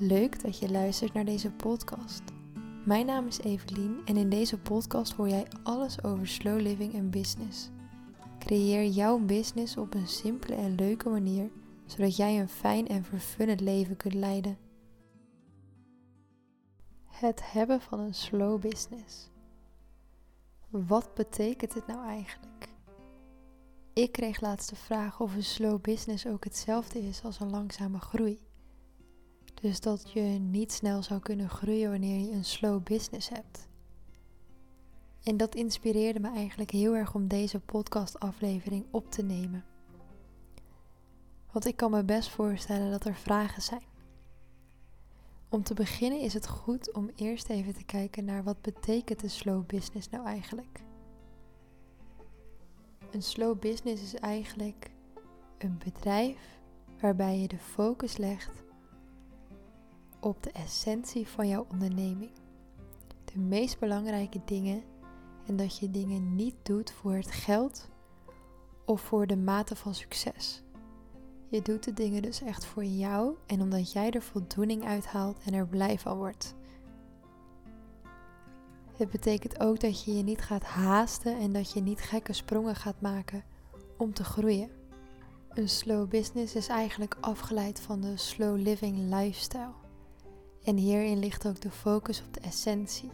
Leuk dat je luistert naar deze podcast. Mijn naam is Evelien en in deze podcast hoor jij alles over slow living en business. Creëer jouw business op een simpele en leuke manier, zodat jij een fijn en vervullend leven kunt leiden. Het hebben van een slow business. Wat betekent het nou eigenlijk? Ik kreeg laatst de vraag of een slow business ook hetzelfde is als een langzame groei. Dus dat je niet snel zou kunnen groeien wanneer je een slow business hebt. En dat inspireerde me eigenlijk heel erg om deze podcastaflevering op te nemen. Want ik kan me best voorstellen dat er vragen zijn. Om te beginnen is het goed om eerst even te kijken naar wat betekent een slow business nou eigenlijk. Een slow business is eigenlijk een bedrijf waarbij je de focus legt op de essentie van jouw onderneming. De meest belangrijke dingen en dat je dingen niet doet voor het geld of voor de mate van succes. Je doet de dingen dus echt voor jou en omdat jij er voldoening uit haalt en er blij van wordt. Het betekent ook dat je je niet gaat haasten en dat je niet gekke sprongen gaat maken om te groeien. Een slow business is eigenlijk afgeleid van de slow living lifestyle. En hierin ligt ook de focus op de essentie.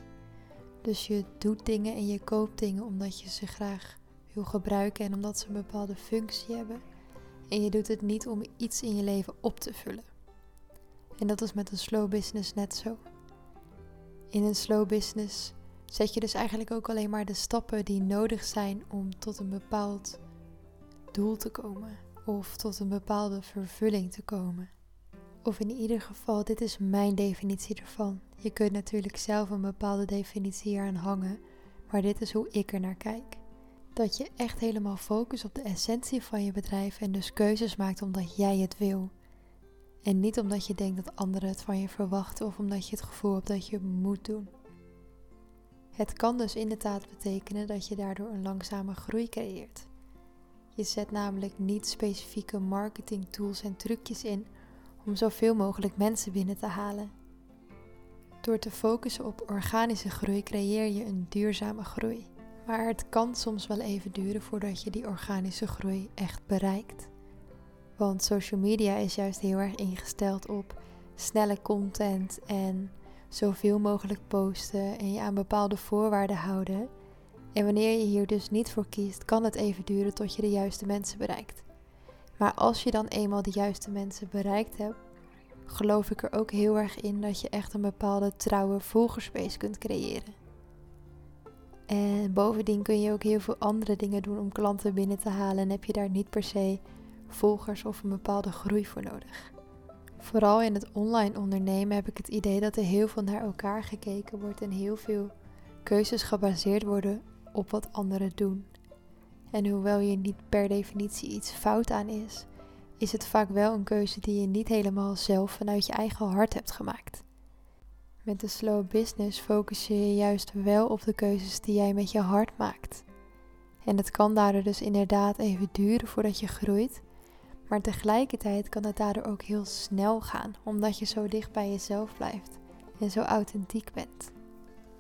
Dus je doet dingen en je koopt dingen omdat je ze graag wil gebruiken en omdat ze een bepaalde functie hebben. En je doet het niet om iets in je leven op te vullen. En dat is met een slow business net zo. In een slow business zet je dus eigenlijk ook alleen maar de stappen die nodig zijn om tot een bepaald doel te komen of tot een bepaalde vervulling te komen. Of in ieder geval, dit is mijn definitie ervan. Je kunt natuurlijk zelf een bepaalde definitie hier aan hangen, maar dit is hoe ik er naar kijk. Dat je echt helemaal focust op de essentie van je bedrijf en dus keuzes maakt omdat jij het wil. En niet omdat je denkt dat anderen het van je verwachten of omdat je het gevoel hebt dat je het moet doen. Het kan dus inderdaad betekenen dat je daardoor een langzame groei creëert. Je zet namelijk niet specifieke marketing tools en trucjes in om zoveel mogelijk mensen binnen te halen. Door te focussen op organische groei creëer je een duurzame groei. Maar het kan soms wel even duren voordat je die organische groei echt bereikt. Want social media is juist heel erg ingesteld op snelle content en zoveel mogelijk posten en je aan bepaalde voorwaarden houden. En wanneer je hier dus niet voor kiest, kan het even duren tot je de juiste mensen bereikt. Maar als je dan eenmaal de juiste mensen bereikt hebt, geloof ik er ook heel erg in dat je echt een bepaalde trouwe volgerspace kunt creëren. En bovendien kun je ook heel veel andere dingen doen om klanten binnen te halen en heb je daar niet per se volgers of een bepaalde groei voor nodig. Vooral in het online ondernemen heb ik het idee dat er heel veel naar elkaar gekeken wordt en heel veel keuzes gebaseerd worden op wat anderen doen. En hoewel je niet per definitie iets fout aan is, is het vaak wel een keuze die je niet helemaal zelf vanuit je eigen hart hebt gemaakt. Met de slow business focus je je juist wel op de keuzes die jij met je hart maakt. En het kan daardoor dus inderdaad even duren voordat je groeit, maar tegelijkertijd kan het daardoor ook heel snel gaan, omdat je zo dicht bij jezelf blijft en zo authentiek bent.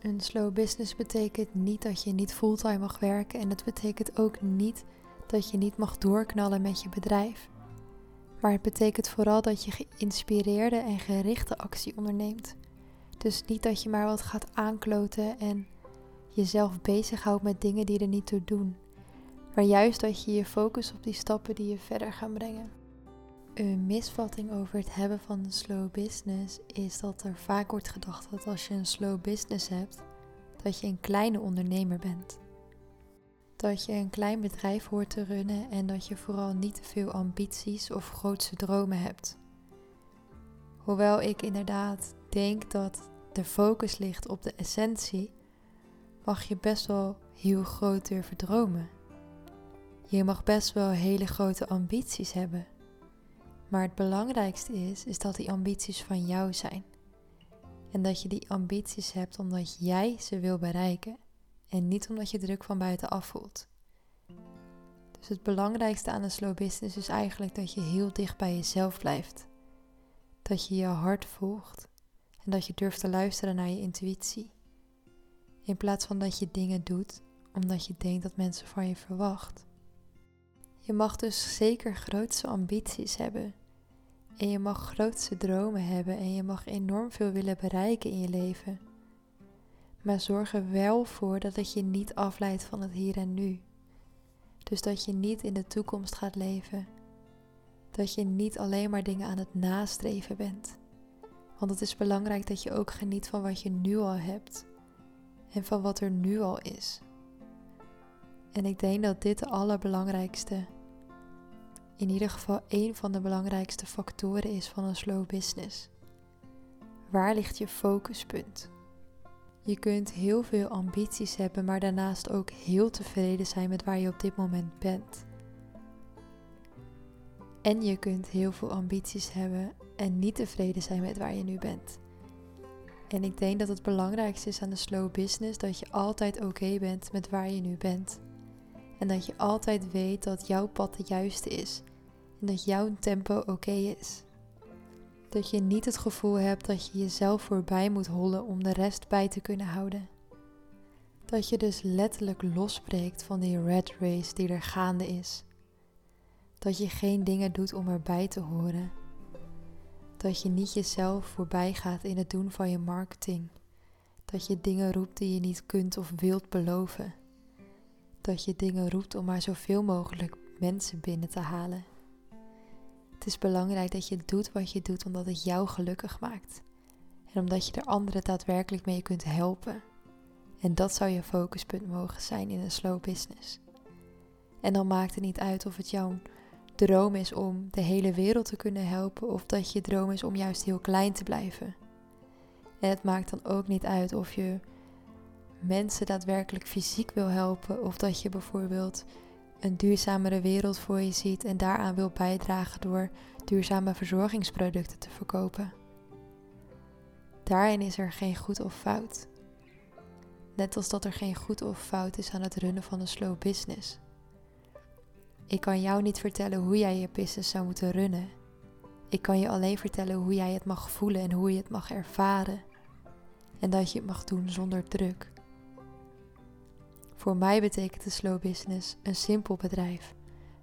Een slow business betekent niet dat je niet fulltime mag werken en het betekent ook niet dat je niet mag doorknallen met je bedrijf. Maar het betekent vooral dat je geïnspireerde en gerichte actie onderneemt. Dus niet dat je maar wat gaat aankloten en jezelf bezighoudt met dingen die er niet toe doen. Maar juist dat je je focust op die stappen die je verder gaan brengen. Een misvatting over het hebben van een slow business is dat er vaak wordt gedacht dat als je een slow business hebt, dat je een kleine ondernemer bent. Dat je een klein bedrijf hoort te runnen en dat je vooral niet te veel ambities of grootse dromen hebt. Hoewel ik inderdaad denk dat de focus ligt op de essentie, mag je best wel heel groot durven dromen. Je mag best wel hele grote ambities hebben. Maar het belangrijkste is, is dat die ambities van jou zijn. En dat je die ambities hebt omdat jij ze wil bereiken en niet omdat je druk van buitenaf voelt. Dus het belangrijkste aan een slow business is eigenlijk dat je heel dicht bij jezelf blijft. Dat je je hart volgt en dat je durft te luisteren naar je intuïtie. In plaats van dat je dingen doet omdat je denkt dat mensen van je verwacht. Je mag dus zeker grootste ambities hebben. En je mag grootste dromen hebben en je mag enorm veel willen bereiken in je leven. Maar zorg er wel voor dat het je niet afleidt van het hier en nu. Dus dat je niet in de toekomst gaat leven. Dat je niet alleen maar dingen aan het nastreven bent. Want het is belangrijk dat je ook geniet van wat je nu al hebt. En van wat er nu al is. En ik denk dat dit de allerbelangrijkste, in ieder geval één van de belangrijkste factoren is van een slow business. Waar ligt je focuspunt? Je kunt heel veel ambities hebben, maar daarnaast ook heel tevreden zijn met waar je op dit moment bent. En je kunt heel veel ambities hebben en niet tevreden zijn met waar je nu bent. En ik denk dat het belangrijkste is aan de slow business dat je altijd oké bent met waar je nu bent. En dat je altijd weet dat jouw pad het juiste is. En dat jouw tempo oké is. Dat je niet het gevoel hebt dat je jezelf voorbij moet hollen om de rest bij te kunnen houden. Dat je dus letterlijk losbreekt van die red race die er gaande is. Dat je geen dingen doet om erbij te horen. Dat je niet jezelf voorbij gaat in het doen van je marketing. Dat je dingen roept die je niet kunt of wilt beloven. Dat je dingen roept om maar zoveel mogelijk mensen binnen te halen. Het is belangrijk dat je doet wat je doet omdat het jou gelukkig maakt. En omdat je er anderen daadwerkelijk mee kunt helpen. En dat zou je focuspunt mogen zijn in een slow business. En dan maakt het niet uit of het jouw droom is om de hele wereld te kunnen helpen of dat je droom is om juist heel klein te blijven. En het maakt dan ook niet uit of je mensen daadwerkelijk fysiek wil helpen of dat je bijvoorbeeld een duurzamere wereld voor je ziet en daaraan wil bijdragen door duurzame verzorgingsproducten te verkopen. Daarin is er geen goed of fout. Net als dat er geen goed of fout is aan het runnen van een slow business. Ik kan jou niet vertellen hoe jij je business zou moeten runnen. Ik kan je alleen vertellen hoe jij het mag voelen en hoe je het mag ervaren. En dat je het mag doen zonder druk. Voor mij betekent de slow business een simpel bedrijf.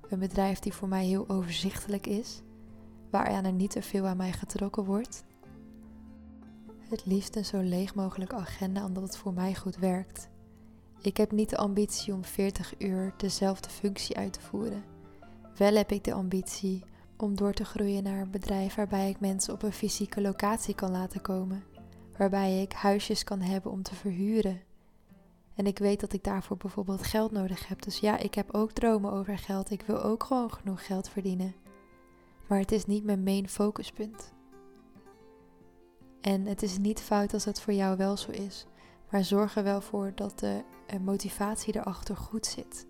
Een bedrijf die voor mij heel overzichtelijk is, waaraan er niet te veel aan mij getrokken wordt. Het liefst een zo leeg mogelijke agenda omdat het voor mij goed werkt. Ik heb niet de ambitie om 40 uur dezelfde functie uit te voeren. Wel heb ik de ambitie om door te groeien naar een bedrijf waarbij ik mensen op een fysieke locatie kan laten komen, waarbij ik huisjes kan hebben om te verhuren en ik weet dat ik daarvoor bijvoorbeeld geld nodig heb. Dus ja, ik heb ook dromen over geld. Ik wil ook gewoon genoeg geld verdienen. Maar het is niet mijn main focuspunt. En het is niet fout als het voor jou wel zo is. Maar zorg er wel voor dat de motivatie erachter goed zit.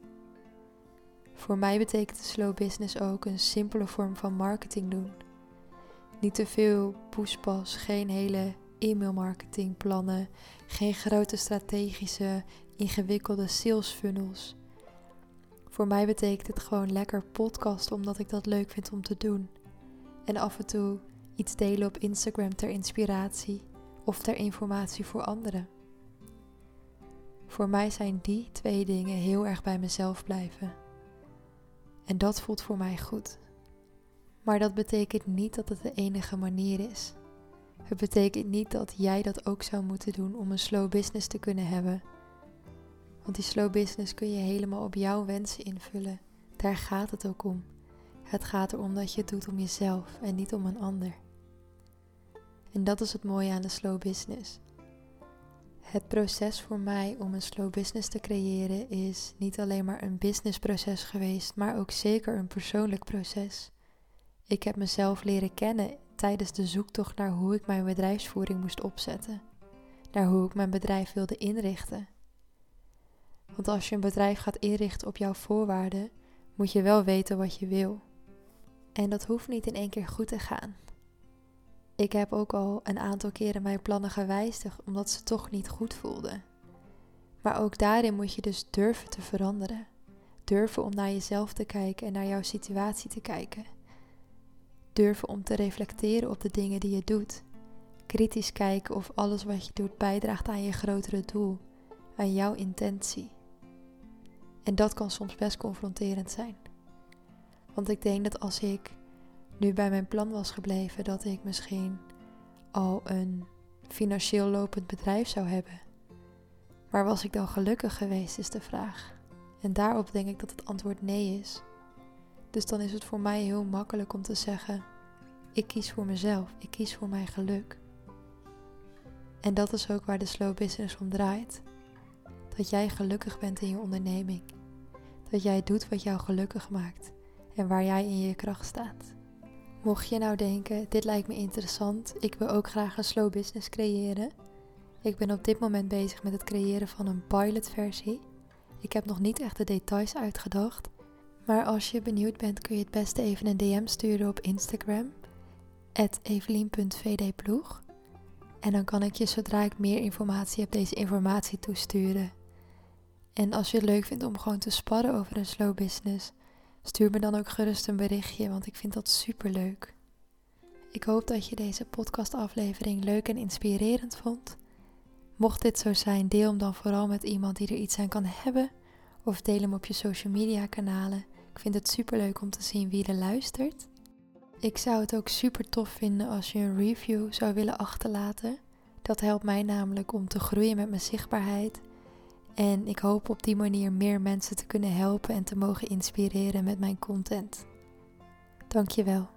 Voor mij betekent de slow business ook een simpele vorm van marketing doen. Niet te veel poespas, geen hele e-mailmarketingplannen, geen grote strategische, ingewikkelde sales funnels. Voor mij betekent het gewoon lekker podcasten omdat ik dat leuk vind om te doen. En af en toe iets delen op Instagram ter inspiratie of ter informatie voor anderen. Voor mij zijn die twee dingen heel erg bij mezelf blijven. En dat voelt voor mij goed. Maar dat betekent niet dat het de enige manier is. Het betekent niet dat jij dat ook zou moeten doen om een slow business te kunnen hebben. Want die slow business kun je helemaal op jouw wensen invullen. Daar gaat het ook om. Het gaat erom dat je het doet om jezelf en niet om een ander. En dat is het mooie aan de slow business. Het proces voor mij om een slow business te creëren is niet alleen maar een businessproces geweest, maar ook zeker een persoonlijk proces. Ik heb mezelf leren kennen tijdens de zoektocht naar hoe ik mijn bedrijfsvoering moest opzetten, naar hoe ik mijn bedrijf wilde inrichten. Want als je een bedrijf gaat inrichten op jouw voorwaarden, moet je wel weten wat je wil. En dat hoeft niet in één keer goed te gaan. Ik heb ook al een aantal keren mijn plannen gewijzigd omdat ze toch niet goed voelden. Maar ook daarin moet je dus durven te veranderen. Durven om naar jezelf te kijken en naar jouw situatie te kijken Durven om te reflecteren op de dingen die je doet. Kritisch kijken of alles wat je doet bijdraagt aan je grotere doel, aan jouw intentie. En dat kan soms best confronterend zijn. Want ik denk dat als ik nu bij mijn plan was gebleven, dat ik misschien al een financieel lopend bedrijf zou hebben. Maar was ik dan gelukkig geweest, is de vraag. En daarop denk ik dat het antwoord nee is. Dus dan is het voor mij heel makkelijk om te zeggen: ik kies voor mezelf, ik kies voor mijn geluk. En dat is ook waar de slow business om draait. Dat jij gelukkig bent in je onderneming. Dat jij doet wat jou gelukkig maakt en waar jij in je kracht staat. Mocht je nou denken, dit lijkt me interessant, ik wil ook graag een slow business creëren. Ik ben op dit moment bezig met het creëren van een pilotversie. Ik heb nog niet echt de details uitgedacht. Maar als je benieuwd bent, kun je het beste even een DM sturen op Instagram. evelien.vdploeg. En dan kan ik je zodra ik meer informatie heb deze informatie toesturen. En als je het leuk vindt om gewoon te sparren over een slow business, stuur me dan ook gerust een berichtje, want ik vind dat super leuk. Ik hoop dat je deze podcastaflevering leuk en inspirerend vond. Mocht dit zo zijn, deel hem dan vooral met iemand die er iets aan kan hebben. Of deel hem op je social media kanalen. Ik vind het super leuk om te zien wie er luistert. Ik zou het ook super tof vinden als je een review zou willen achterlaten. Dat helpt mij namelijk om te groeien met mijn zichtbaarheid. En ik hoop op die manier meer mensen te kunnen helpen en te mogen inspireren met mijn content. Dankjewel.